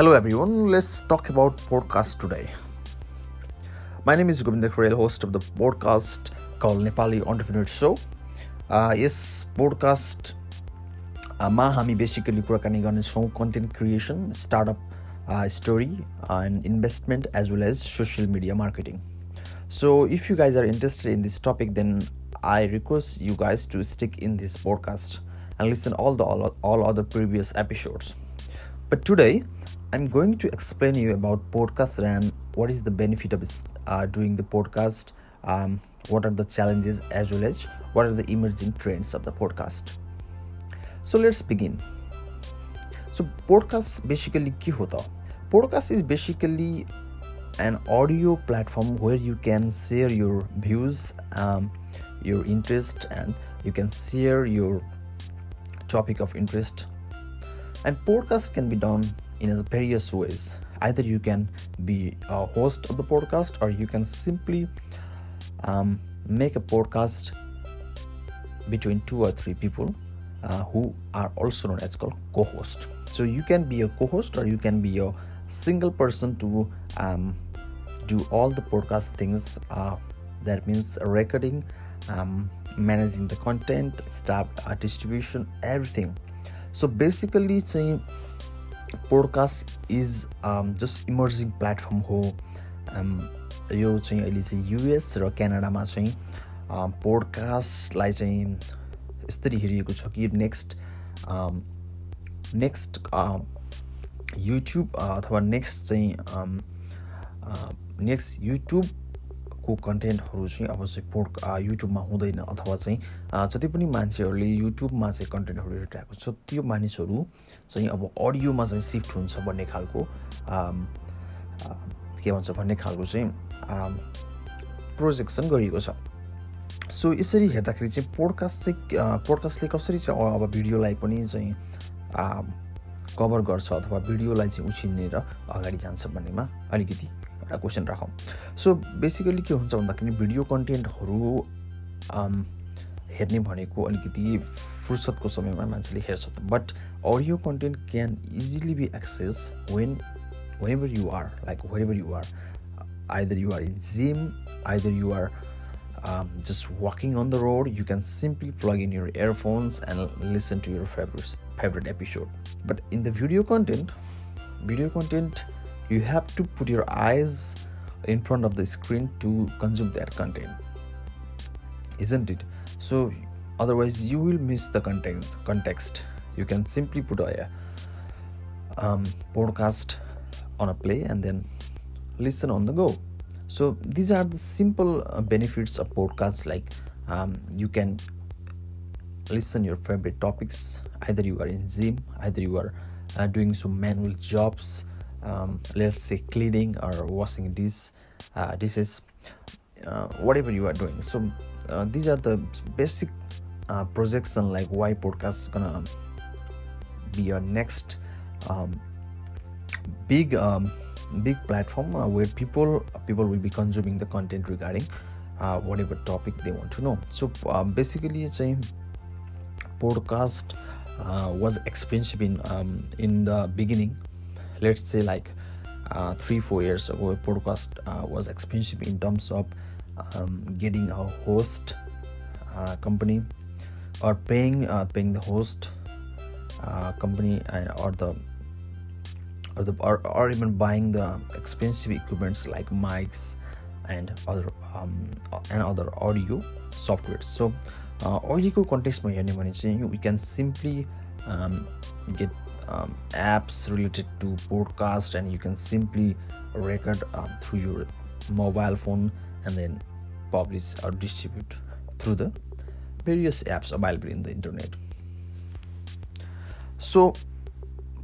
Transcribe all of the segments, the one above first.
Hello everyone, let's talk about podcast today. My name is Govinda Kharel, host of the podcast called Nepali Entrepreneur Show. Uh, yes, podcast, uh, ma basically working on from content creation, startup uh, story, uh, and investment as well as social media marketing. So, if you guys are interested in this topic, then I request you guys to stick in this podcast and listen all the all, all other previous episodes. But today, I'm going to explain you about podcast and what is the benefit of uh, doing the podcast, um, what are the challenges as well as what are the emerging trends of the podcast. So let's begin. So podcast basically ki hota? Podcast is basically an audio platform where you can share your views, um, your interest and you can share your topic of interest and podcast can be done in various ways. Either you can be a host of the podcast or you can simply um, make a podcast between two or three people uh, who are also known as called co-host. So you can be a co-host or you can be a single person to um, do all the podcast things uh, that means recording um, managing the content staff uh, distribution everything. So basically चाहिँ podcast is just emerging platform हो यो चाहिँ अहिले चाहिँ US र क्यानाडामा चाहिँ पोडकास्टलाई चाहिँ यसरी हेरिएको छ कि नेक्स्ट नेक्स्ट युट्युब अथवा नेक्स्ट चाहिँ नेक्स्ट युट्युब को कन्टेन्टहरू चाहिँ अब चाहिँ पोड युट्युबमा हुँदैन अथवा चाहिँ जति पनि मान्छेहरूले युट्युबमा चाहिँ कन्टेन्टहरू हेरिरहेको छ त्यो मानिसहरू चाहिँ अब अडियोमा चाहिँ सिफ्ट हुन्छ भन्ने खालको के भन्छ भन्ने खालको चाहिँ प्रोजेक्सन गरिएको छ। सो यसरी हेर्दाखेरि चाहिँ पोडकास्ट चाहिँ पोडकास्टले कसरी चाहिँ अब भिडियोलाई पनि चाहिँ कभर गर्छ अथवा भिडियोलाई चाहिँ उछिनेर अगाडि जान्छ भन्नेमा अलिकति एउटा क्वेसन राखौँ सो बेसिकली के हुन्छ भन्दाखेरि भिडियो कन्टेन्टहरू हेर्ने भनेको अलिकति फुर्सदको समयमा मान्छेले हेर्छ but audio content can easily be access when whenever you are like whenever you are either you are in gym either you are just walking on the road you can simply plug in your earphones and listen to your favorite favorite episode but in the video content video content you have to put your eyes in front of the screen to consume that content isn't it? So otherwise you will miss the content context. You can simply put a um, podcast on a play and then listen on the go. So these are the simple uh, benefits of podcasts like um, you can listen your favorite topics. Either you are in gym either you are uh, doing some manual jobs um, let's say cleaning or washing dish, uh, dishes. Uh, whatever you are doing. So uh, these are the basic uh, projection like why podcast is gonna be your next um, big um, big platform uh, where people people will be consuming the content regarding uh, whatever topic they want to know. So basically it's a podcast was expensive in um, in the beginning let's say like uh, three four years ago a podcast uh, was expensive in terms of um, getting a host uh, company or paying uh, paying the host uh, company and or the or the or, or even buying the expensive equipments like mics and other um, and other audio softwares so अहिलेको कन्टेक्समा हेर्ने भने चाहिँ we can simply um, get um, apps related to podcast and you can simply record um, through your mobile phone and then publish or distribute through the various apps available in the internet so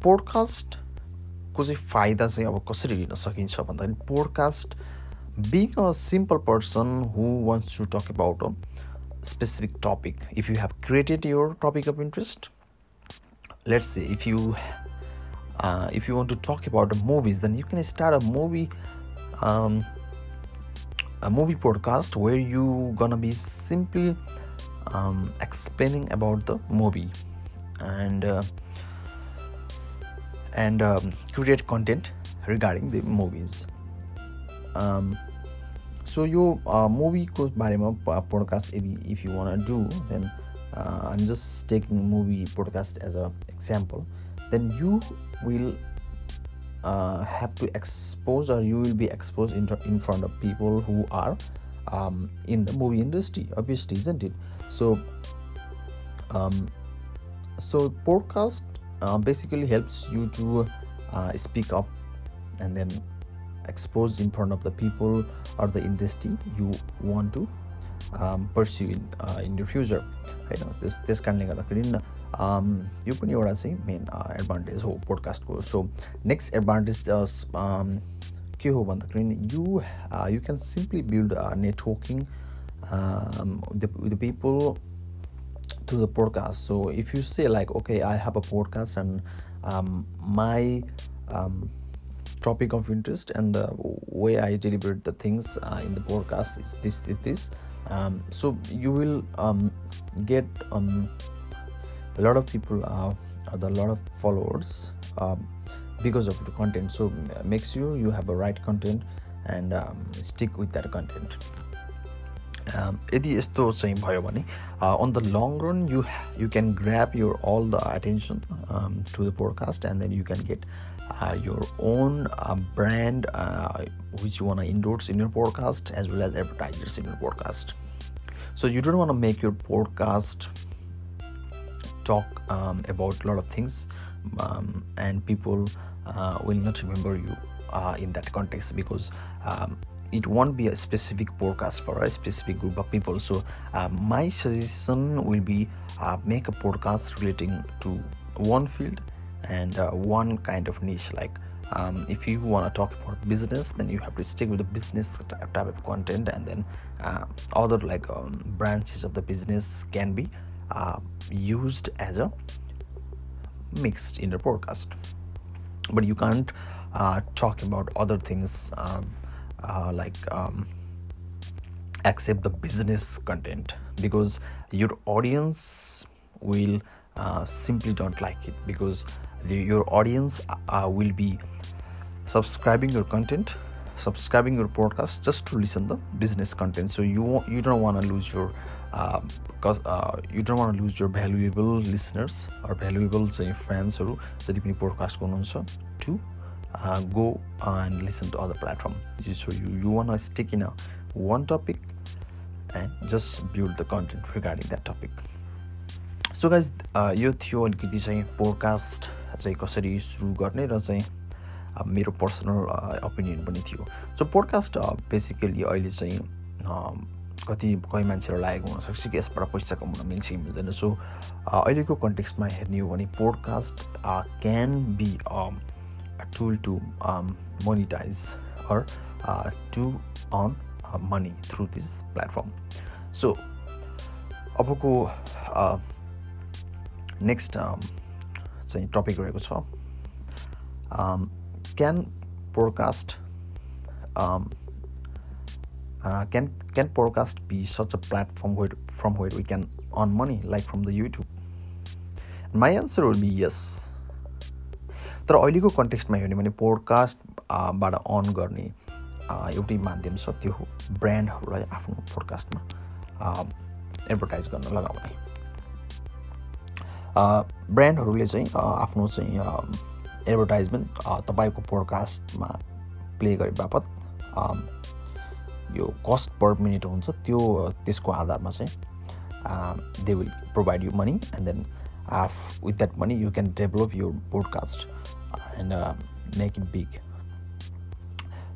podcast को चाहिँ फाइदा चाहिँ अब कसरी लिन सकिन्छ भन्दाखेरि podcast being a simple person who wants to talk about a specific topic if you have created your topic of interest let's say if you uh, if you want to talk about the movies then you can start a movie um, a movie podcast where you gonna be simply um, explaining about the movie and uh, and um, create content regarding the movies um, so यो मुभीको बारेमा podcast यदि if you want do then uh, i'm just taking movie podcast as an example. Then you will uh, have to expose or you will be exposed in, in front of people who are um, in the movie industry obviously isn't it? So um, so podcast uh, basically helps you to uh, speak up and then expose in front of the people or the industry you want to um, pursue in, uh, in your future होइन त्यस त्यस कारणले गर्दाखेरि यो पनि एउटा चाहिँ main advantage हो पोडकास्टको so next advantage के हो भन्दाखेरि यु you can simply build networking the people to the podcast. So if you say like, okay, I have a podcast and um, my um, topic of interest and the way I deliver the things uh, in the podcast is this, this, this. Um, so you will um, get um, a lot of people, uh, a lot of followers um, because of the content. So make sure you have a right content and stick with that content. यदि यस्तो चाहिँ भयो भने on the long run you you can grab your all the attention to the podcast and then you can get your own uh, brand uh, which you want to endorse in your podcast as well as advertisers in your podcast. So you don't want to make your podcast talk um, about a lot of things um, and people uh, will not remember you in that context because um, it won't be a specific podcast for a specific group of people. So uh, my suggestion will be uh, make a podcast relating to one field and uh, one kind of niche like um, if you want to talk about business then you have to stick with the business type of content and then uh, other like um, branches of the business can be uh, used as a mixed in the podcast but you can't uh, talk about other things um, uh, like um, accept the business content because your audience will uh, simply don't like it because the, your audience uh, will be subscribing your content subscribing your podcast just to listen the business content so you you don't want to lose your because uh, uh, you don't want to lose your valuable listeners or valuable say fans or जति पनि podcast गर्नुहुन्छ to uh, go and listen to other platform so you, you want to stick in a one topic and just build the content regarding that topic so guys यो थियो अलिकति चाहिँ podcast चाहिँ कसरी सुरु गर्ने र चाहिँ मेरो पर्सनल ओपिनियन पनि थियो। सो पोडकास्ट बेसिकली अहिले चाहिँ कति कहीँ मान्छेहरू लागेको हुनसक्छ कि यसबाट पैसा कमाउन मिल्छ कि मिल्दैन सो अहिलेको कन्टेक्स्टमा हेर्ने हो भने podcast can be um, monetize or uh, to earn uh, money through this platform. So अबको नेक्स्ट चाहिँ टपिक रहेको छ। Can podcast can can podcast be such a platform where from where we can earn money like from the YouTube my answer will be yes तर अहिलेको कन्टेक्स्टमा हेर्ने भने पोडकास्टबाट uh, अर्न गर्ने uh, एउटै माध्यम छ त्यो हो ब्रान्डहरूलाई आफ्नो पोडकास्टमा एडभर्टाइज um, गर्न लगाउने। ब्रान्डहरूले चाहिँ आफ्नो चाहिँ एडभर्टाइजमेन्ट तपाईँको पोडकास्टमा प्ले गरे बापत यो कस्ट पर मिनट हुन्छ त्यो त्यसको आधारमा चाहिँ they will provide you money and then with that money you can develop your podcast and uh, make it big.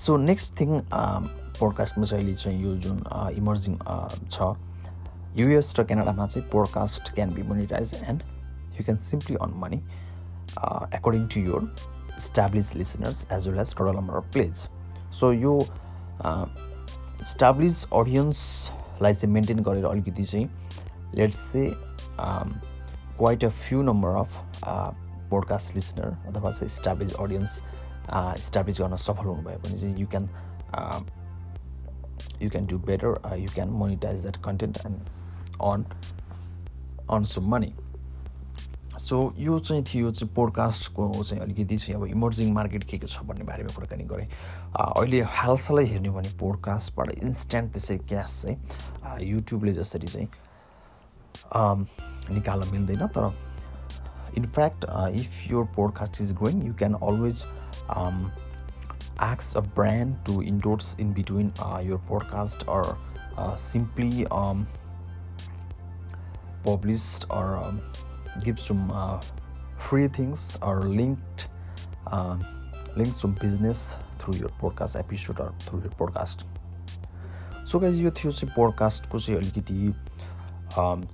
So next thing पोडकास्टमा चाहिँ अहिले चाहिँ यो जुन इमर्जिङ छ युएस र क्यानाडामा चाहिँ podcast can be monetize and you can simply earn money according to your established listeners as well as total number of plays so यो स्ट्याब्लिज अडियन्सलाई चाहिँ maintain गरेर अलिकति चाहिँ let's चाहिँ quite a few number of podcast listener अथवा चाहिँ इस्टाब्लिज audience इस्टाब्लिज गर्न सफल हुनुभयो भने चाहिँ you can you can do better you can monetize that content and on on some money सो यो चाहिँ थियो चाहिँ पोडकास्टको चाहिँ अलिकति चाहिँ अब इमर्जिङ मार्केट के के छ भन्ने बारेमा कुराकानी गरेँ। अहिले हालसालै हेर्ने भने पोडकास्टबाट इन्स्ट्यान्ट त्यसरी क्यास चाहिँ युट्युबले जसरी चाहिँ निकाल्न मिल्दैन। तर in fact if your podcast is growing you can always endorse in between uh, your podcast or uh, simply um, published or um, give some uh, free things or linked uh, link some business through your podcast episode or through your podcast so guys यो थियो चाहिँ पोडकास्टको चाहिँ अलिकति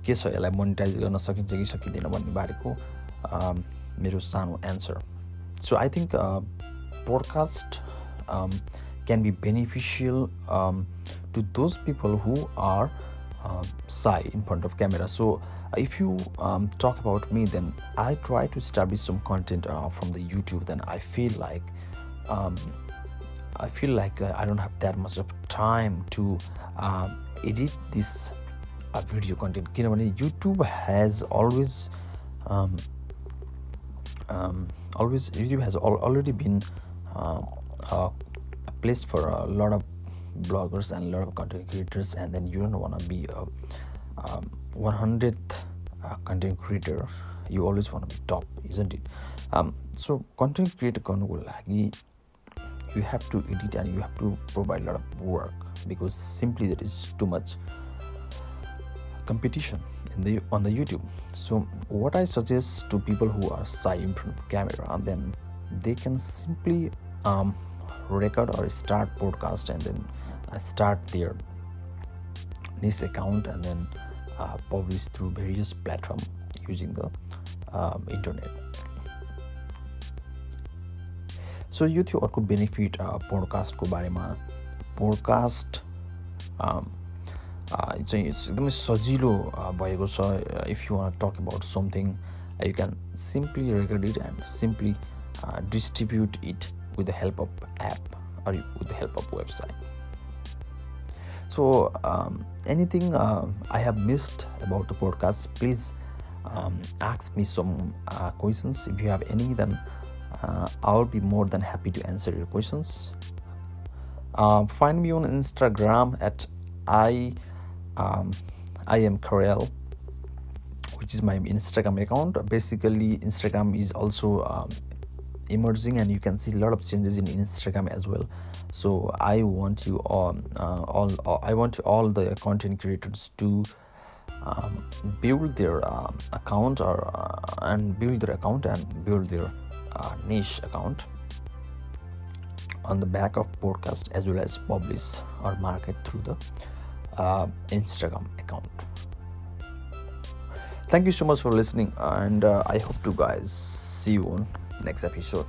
के छ यसलाई monetise गर्न सकिन्छ कि सकिँदैन भन्ने बारेको मेरो सानो answer so I think podcast can be beneficial to those people who are shy in front of camera. So if you um, talk about me then i try to establish some content uh, from the youtube. Then i feel like um, i feel like uh, i don't have that much of time to uh, edit this uh, video content. Youtube has always um, um, always youtube has al- already been uh, a bloggers and a lot of content creators and then you don't want to be a um, 100th uh, content creator. You always want to be top isn't it? Um, so content creator you have to edit and you have to provide a lot of work because simply there is too much competition in the on the youtube. So what i suggest to people who are shy in front of camera and then they can simply um, record or start podcast and then uh, start their niche account and then uh, publish through various platforms using the um, internet सो यो थियो अर्को benefit पोडकास्टको बारेमा podcast चाहिँ एकदमै सजिलो भएको छ if you want talk about something you can simply record it and simply distribute it with the help of app or with the help of website so, um, anything uh, I have missed about the podcast, please um, ask me some uh, questions. If you have any, then uh, I'll be more than happy to answer your questions. Uh, find me on Instagram at I um, I am Karel, which is my Instagram account. Basically, Instagram is also um, emerging and you can see a lot of changes in instagram as well so i want you all, uh, all, all i want all the content creators to um, build their uh, account or uh, and build their account and build their uh, niche account on the back of podcast as well as publish or market through the uh, instagram account. Thank you so much for listening and uh, i hope to guys see you on next episode